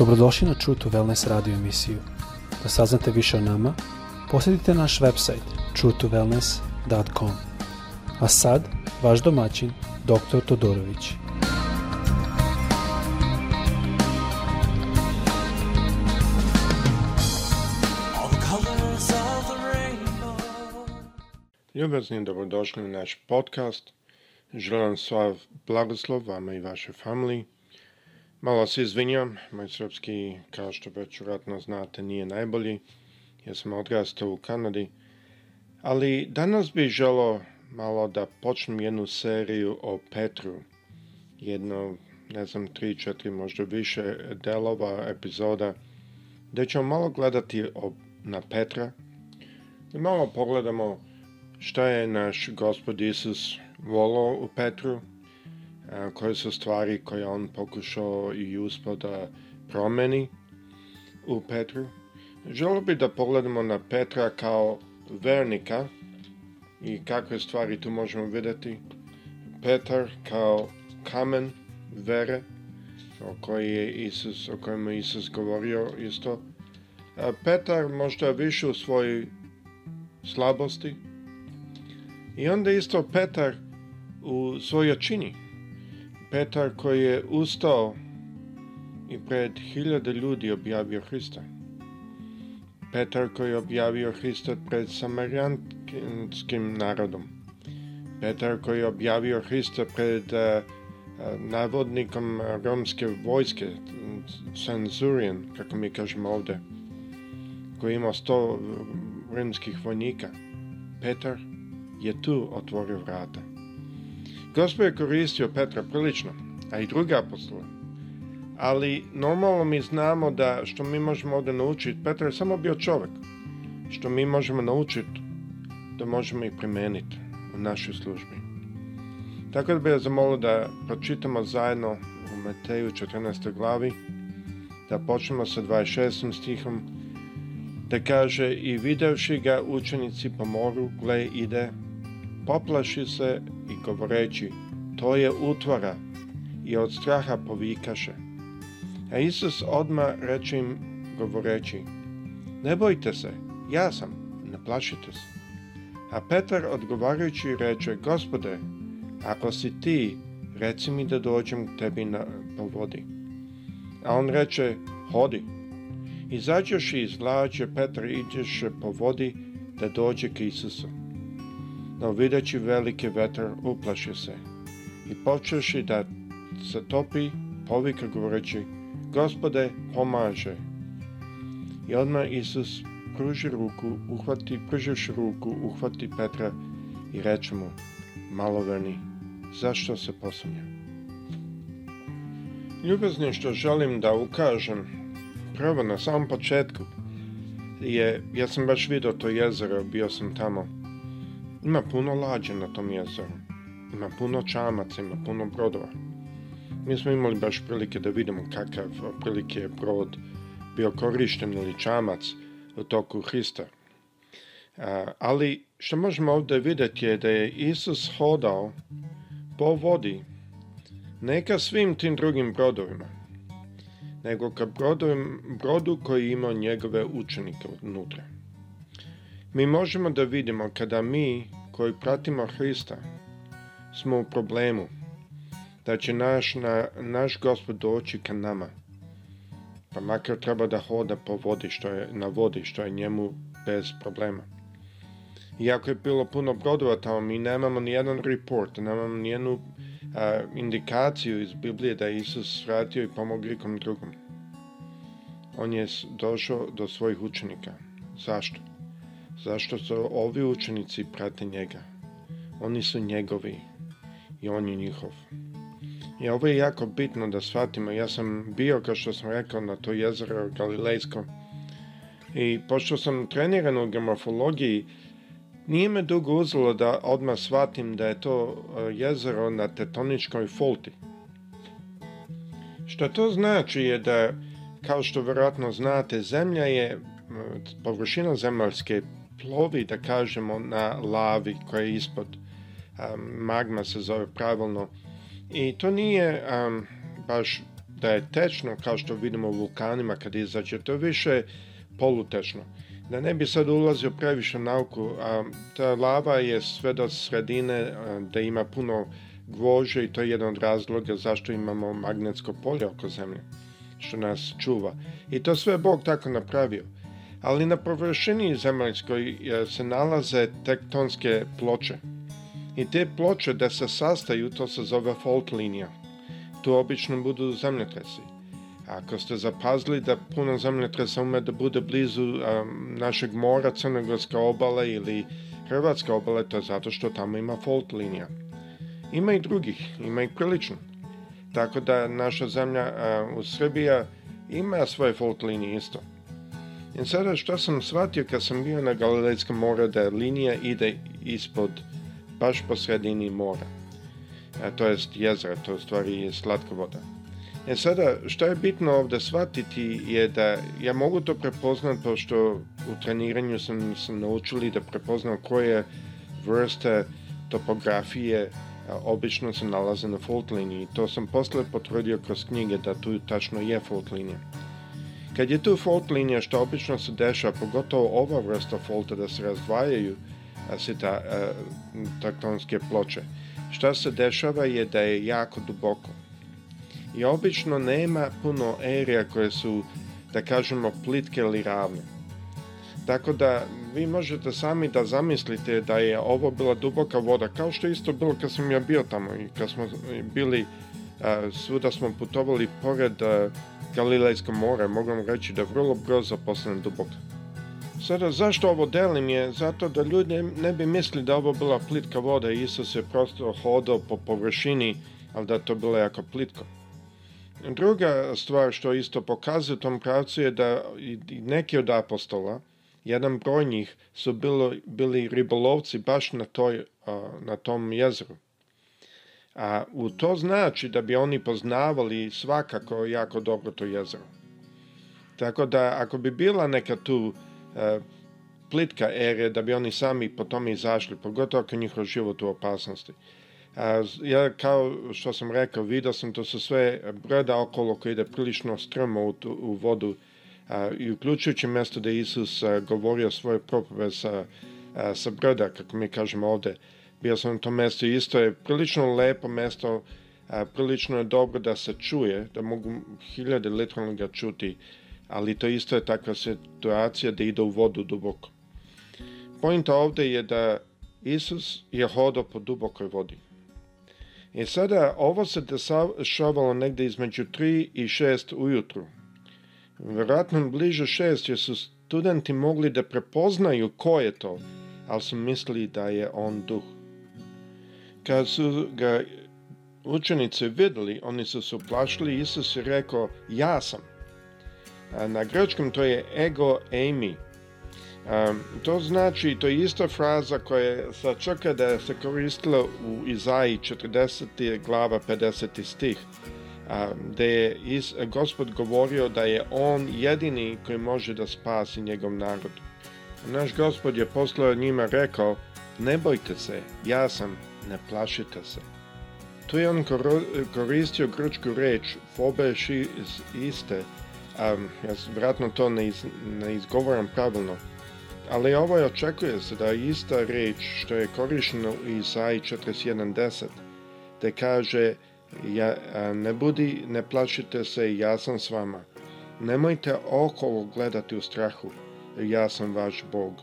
Dobrodošli na True to Wellness radio emisiju. Da saznate više o nama, posjetite naš website truetowellness.com. A sad, vaš domaćin, dr. Todorović. Ljubazni dobrodošli u naš podcast. Želim svav blagoslov vama i vašoj familiji. Malo se izvinjam, moj srpski, kao što već vratno znate, nije najbolji, jer sam odrastao u Kanadi, ali danas bih želo malo da počnem jednu seriju o Petru, jedno, ne znam, tri, četiri, možda više delova, epizoda, gde ćemo malo gledati o, na Petra i malo pogledamo šta je naš gospod Isus volao u Petru, E, koje su stvari koje on pokušao i uspao da promeni u Petru. Želeo bi da pogledamo na Petra kao vernika i kakve stvari tu možemo videti. Petar kao kamen vere o, koji je Isus, o kojem je Isus govorio isto. E, Petar možda više u svojoj slabosti i onda isto Petar u svojoj čini Petar koji je ustao i pred hiljade ljudi objavio Hrista. Petar koji je objavio Hrista pred samarijanskim narodom. Petar koji je objavio Hrista pred uh, navodnikom romske vojske, cenzurijan, kako mi kažemo ovde, koji ima sto rimskih vojnika. Petar je tu otvorio vrata. Gospod je koristio Petra prilično, a i druge apostole. Ali normalno mi znamo da što mi možemo ovde naučiti, Petar je samo bio čovek, Što mi možemo naučiti, da možemo i primeniti u našoj službi. Tako da bih ja zamolio da pročitamo zajedno u Mateju 14. glavi, da počnemo sa 26. stihom, da kaže i videvši ga učenici po moru, gle ide poplaši se i govoreći, to je utvara, i od straha povikaše. A Isus odma reče im, govoreći, ne bojte se, ja sam, ne plašite se. A Petar odgovarajući reče, gospode, ako si ti, reci mi da dođem k tebi na, po vodi. A on reče, hodi. Izađeš iz lađe, Petar ideš po vodi da dođe k Isusu no videći veliki vetar uplaši se i počeši da se topi, povika govoreći, gospode, pomaže. I odmah Isus pruži ruku, uhvati, pružiš ruku, uhvati Petra i reče mu, maloverni, zašto se posumnja? Ljubazni što želim da ukažem, prvo na samom početku, je, ja sam baš vidio to jezero, bio sam tamo, Ima puno lađe na tom jezeru. Ima puno čamaca, ima puno brodova. Mi smo imali baš prilike da vidimo kakav prilike je brod bio korišten ili čamac u toku Hrista. Ali što možemo ovde videti je da je Isus hodao po vodi neka svim tim drugim brodovima, nego ka brodu koji ima njegove učenike unutra. Mi možemo da vidimo kada mi koji pratimo Hrista smo u problemu, da će naš, na, naš gospod doći ka nama. Pa makar treba da hoda po vodi što je, na vodi, što je njemu bez problema. Iako je bilo puno brodova tamo, mi nemamo ni jedan report, nemamo ni jednu indikaciju iz Biblije da je Isus vratio i pomogli kom drugom. On je došao do svojih učenika. Zašto? zašto su ovi učenici prate njega. Oni su njegovi i on je njihov. I ovo je jako bitno da shvatimo. Ja sam bio, kao što sam rekao, na to jezero Galilejsko. I pošto sam treniran u geomorfologiji, nije me dugo uzelo da odmah shvatim da je to e, jezero na tetoničkoj folti. Što to znači je da, kao što verovatno znate, zemlja je, e, površina zemaljske plovi, da kažemo, na lavi koja je ispod um, magma se zove pravilno. I to nije um, baš da je tečno kao što vidimo u vulkanima kad izađe, to je više polutečno. Da ne bi sad ulazio previše nauku, a, ta lava je sve do sredine a, da ima puno gvože i to je jedan od razloga zašto imamo magnetsko polje oko zemlje, što nas čuva. I to sve Bog tako napravio ali na površini zemaljskoj e, se nalaze tektonske ploče. I te ploče da se sastaju, to se zove fault linija. Tu obično budu zemljotresi. Ako ste zapazili da puno zemljotresa ume da bude blizu um, našeg mora, Crnogorska obala ili Hrvatska obala, to je zato što tamo ima fault linija. Ima i drugih, ima i prilično. Tako da naša zemlja uh, u Srbija ima svoje fault linije isto. I sada što sam shvatio kad sam bio na Galilejskom moru da linija ide ispod, baš po sredini mora. A, to jest jezera, to u stvari je voda. I e sada, što je bitno ovdje shvatiti je da ja mogu to prepoznat, pošto u treniranju sam, sam naučili da prepoznam koje vrste topografije obično se nalaze na fault liniji. To sam posle potvrdio kroz knjige da tu tačno je fault linija. Kad je tu fault linija što obično se dešava, pogotovo ova vrsta faulta da se razdvajaju aseta, taktonske ploče, šta se dešava je da je jako duboko. I obično nema puno area koje su, da kažemo, plitke ili ravne. Tako da vi možete sami da zamislite da je ovo bila duboka voda, kao što isto bilo kad sam ja bio tamo i kad smo bili, svuda smo putovali pored Galilejsko mogu vam reći da je vrlo brzo postane duboko. Sada zašto ovo delim je zato da ljudi ne bi mislili da ovo bila plitka voda i Isus je prosto hodao po površini, ali da to bilo jako plitko. Druga stvar što isto pokazuje tom pravcu je da neki od apostola, jedan broj njih, su bilo, bili ribolovci baš na, toj, na tom jezeru. A u to znači da bi oni poznavali svakako jako dobro to jezero. Tako da ako bi bila neka tu e, plitka ere, da bi oni sami po tome izašli, pogotovo ako njihov život u opasnosti. A, ja, kao što sam rekao, vidio sam to su sve breda okolo koji ide prilično strmo u, tu, u vodu a, i uključujući mjesto da Isus a, govorio svoje propove sa, sa brda, kako mi kažemo ovde, bio sam na tom mestu isto je prilično lepo mesto, a, prilično je dobro da se čuje, da mogu hiljade literalno ga čuti, ali to isto je takva situacija da ide u vodu duboko. Pojenta ovde je da Isus je hodao po dubokoj vodi. I e sada ovo se dešavalo negde između 3 i 6 ujutru. Verovatno bliže 6 jer su studenti mogli da prepoznaju ko je to, ali su mislili da je on duh. Kad su ga učenice videli, oni su se uplašili, Isus je rekao, ja sam. A na grčkom to je ego eimi. Um, to znači, to je ista fraza koja se sa čeka da se koristila u Izaji 40. glava 50. stih, gdje um, je is, gospod govorio da je on jedini koji može da spasi njegov narod. Naš gospod je poslao njima rekao, ne bojte se, ja sam ne plašite se. Tu je on koristio grčku reč fobeš iz iste, a ja vratno to ne, iz, ne izgovaram pravilno, ali ovo je očekuje se da ista reč što je korišteno u Isaiji 41.10, te kaže ja, ne budi, ne plašite se, ja sam s vama. Nemojte okolo gledati u strahu, ja sam vaš Bog.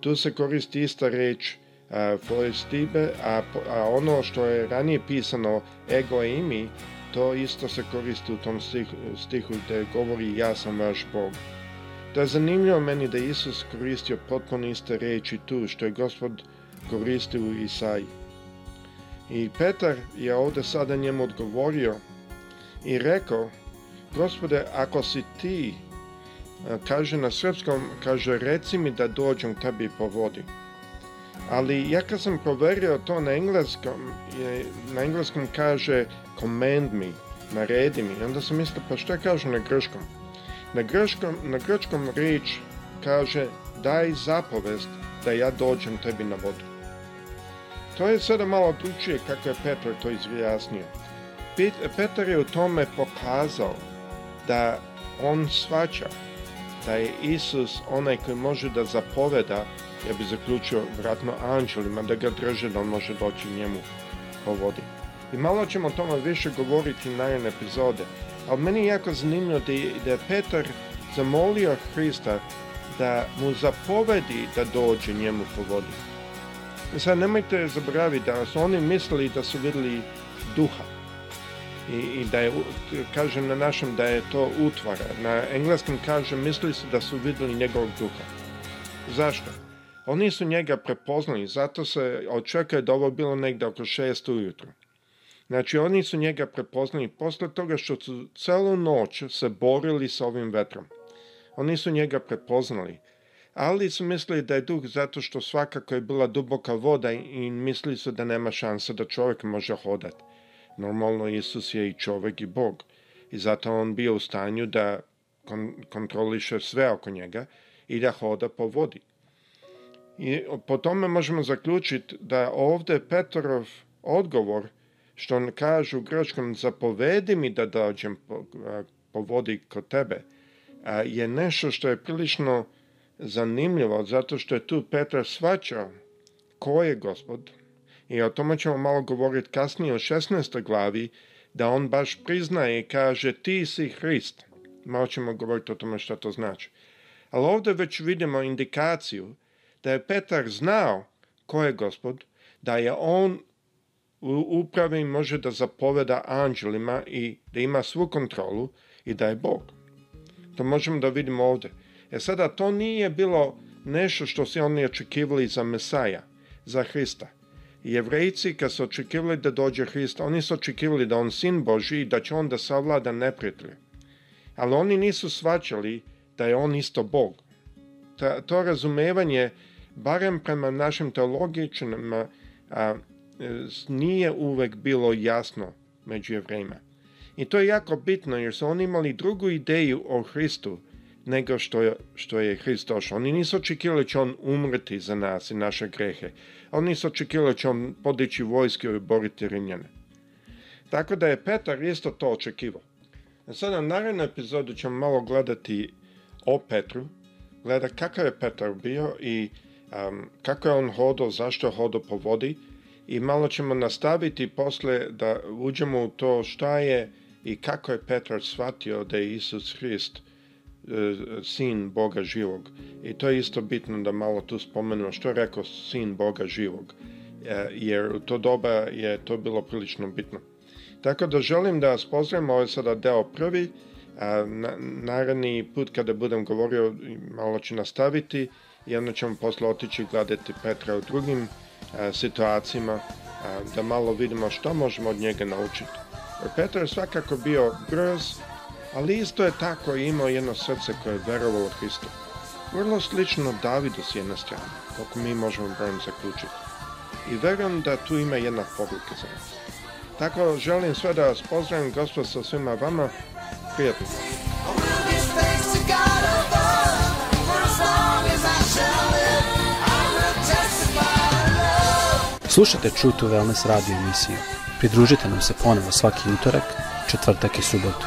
Tu se koristi ista reč Freud eh, Stiber, a, a ono što je ranije pisano ego imi, to isto se koristi u tom stihu, stihu gde govori ja sam vaš Bog. To je zanimljivo meni da Isus koristio potpuno iste reči tu što je gospod koristio u Isaiji. I Petar je ovde sada njemu odgovorio i rekao, gospode, ako si ti, eh, kaže na srpskom, kaže, reci mi da dođem tebi po vodi ali ja kad sam proverio to na engleskom, je, na engleskom kaže command me, naredi mi, onda sam mislio pa što kažu na grčkom? Na grčkom, na grčkom reč kaže daj zapovest da ja dođem tebi na vodu. To je sada malo drugčije kako je Petar to izjasnio. Petar je u tome pokazao da on svača da je Isus onaj koji može da zapoveda, ja bi zaključio vratno anđelima, da ga drže da on može doći njemu po vodi. I malo ćemo o tome više govoriti na jedne epizode, ali meni je jako zanimljivo da je, da je Petar zamolio Hrista da mu zapovedi da dođe njemu po vodi. E sad nemojte zaboraviti da su oni mislili da su videli duha, i, i da je, kažem na našem da je to utvara. Na engleskom kažem mislili su da su videli njegovog duha. Zašto? Oni su njega prepoznali, zato se očekuje da ovo bilo negde oko 6 ujutru. Znači, oni su njega prepoznali posle toga što su celu noć se borili sa ovim vetrom. Oni su njega prepoznali, ali su mislili da je duh zato što svakako je bila duboka voda i mislili su da nema šanse da čovek može hodati. Normalno, Isus je i čovek i Bog i zato on bio u stanju da kon kontroliše sve oko njega i da hoda po vodi. I po tome možemo zaključiti da ovde Petrov odgovor što on kaže u grčkom zapovedi mi da dođem po, a, po vodi kod tebe a, je nešto što je prilično zanimljivo zato što je tu Petar svaćao ko je gospod, i o tome ćemo malo govoriti kasnije o 16. glavi, da on baš priznaje i kaže ti si Hrist. Malo ćemo govoriti o tome što to znači. Ali ovde već vidimo indikaciju da je Petar znao ko je gospod, da je on u upravi može da zapoveda anđelima i da ima svu kontrolu i da je Bog. To možemo da vidimo ovde. E sada, to nije bilo nešto što se oni očekivali za Mesaja, za Hrista jevrejci kad su očekivali da dođe Hrist, oni su očekivali da on sin Boži i da će on da savlada neprijatelje. Ali oni nisu svačali da je on isto Bog. Ta, to razumevanje, barem prema našim teologičnima, a, e, nije uvek bilo jasno među jevrejima. I to je jako bitno jer su oni imali drugu ideju o Hristu, nego što je, što je Hrist došao. Oni nisu očekivali da će on umreti za nas i naše grehe. Oni nisu očekivali da će on podići vojske i boriti Rimljane. Tako da je Petar isto to očekivao. A e sada na narednom epizodu ćemo malo gledati o Petru, gleda kakav je Petar bio i um, kako je on hodao, zašto je hodao po vodi i malo ćemo nastaviti posle da uđemo u to šta je i kako je Petar shvatio da je Isus Hrist E, sin Boga živog. I to je isto bitno da malo tu spomenemo što je rekao sin Boga živog, e, jer u to doba je to bilo prilično bitno. Tako da želim da vas pozdravim, ovo je sada deo prvi, a naredni put kada budem govorio malo ću nastaviti i onda ćemo posle otići gledati Petra u drugim e, situacijama da malo vidimo što možemo od njega naučiti. Petar je svakako bio brz, ali isto je tako imao jedno srce koje je verovalo Hristu. Vrlo slično Davidu s jedne strane, koliko mi možemo brojem zaključiti. I verujem da tu ima jedna poruka za nas. Tako želim sve da vas pozdravim, gospod sa svima vama. Prijatno. Slušajte True to Wellness radio emisiju. Pridružite nam se ponovo svaki utorak, četvrtak i subotu.